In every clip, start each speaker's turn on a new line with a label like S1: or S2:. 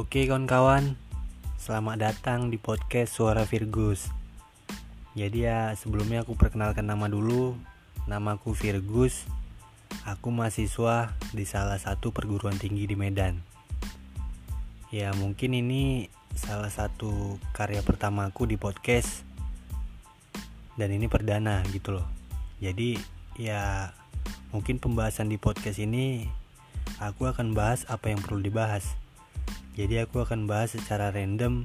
S1: Oke kawan-kawan, selamat datang di podcast Suara Virgus. Jadi ya sebelumnya aku perkenalkan nama dulu. Namaku Virgus. Aku mahasiswa di salah satu perguruan tinggi di Medan. Ya mungkin ini salah satu karya pertamaku di podcast dan ini perdana gitu loh. Jadi ya mungkin pembahasan di podcast ini aku akan bahas apa yang perlu dibahas jadi aku akan bahas secara random.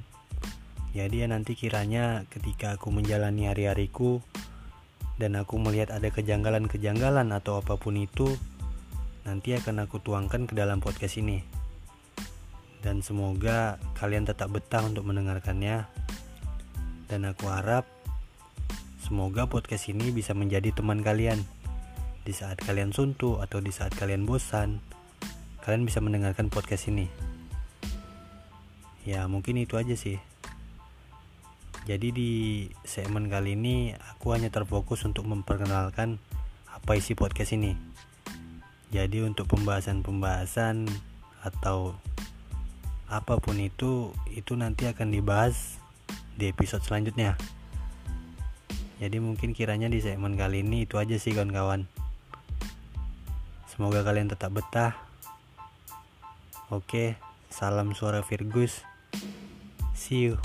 S1: Jadi ya nanti kiranya ketika aku menjalani hari-hariku dan aku melihat ada kejanggalan-kejanggalan atau apa pun itu nanti akan aku tuangkan ke dalam podcast ini. Dan semoga kalian tetap betah untuk mendengarkannya. Dan aku harap semoga podcast ini bisa menjadi teman kalian. Di saat kalian suntuk atau di saat kalian bosan kalian bisa mendengarkan podcast ini ya mungkin itu aja sih. Jadi di segmen kali ini aku hanya terfokus untuk memperkenalkan apa isi podcast ini. Jadi untuk pembahasan-pembahasan atau apa pun itu itu nanti akan dibahas di episode selanjutnya. Jadi mungkin kiranya di segmen kali ini itu aja sih kawan-kawan. Semoga kalian tetap betah. Oke salam suara Virgus See you.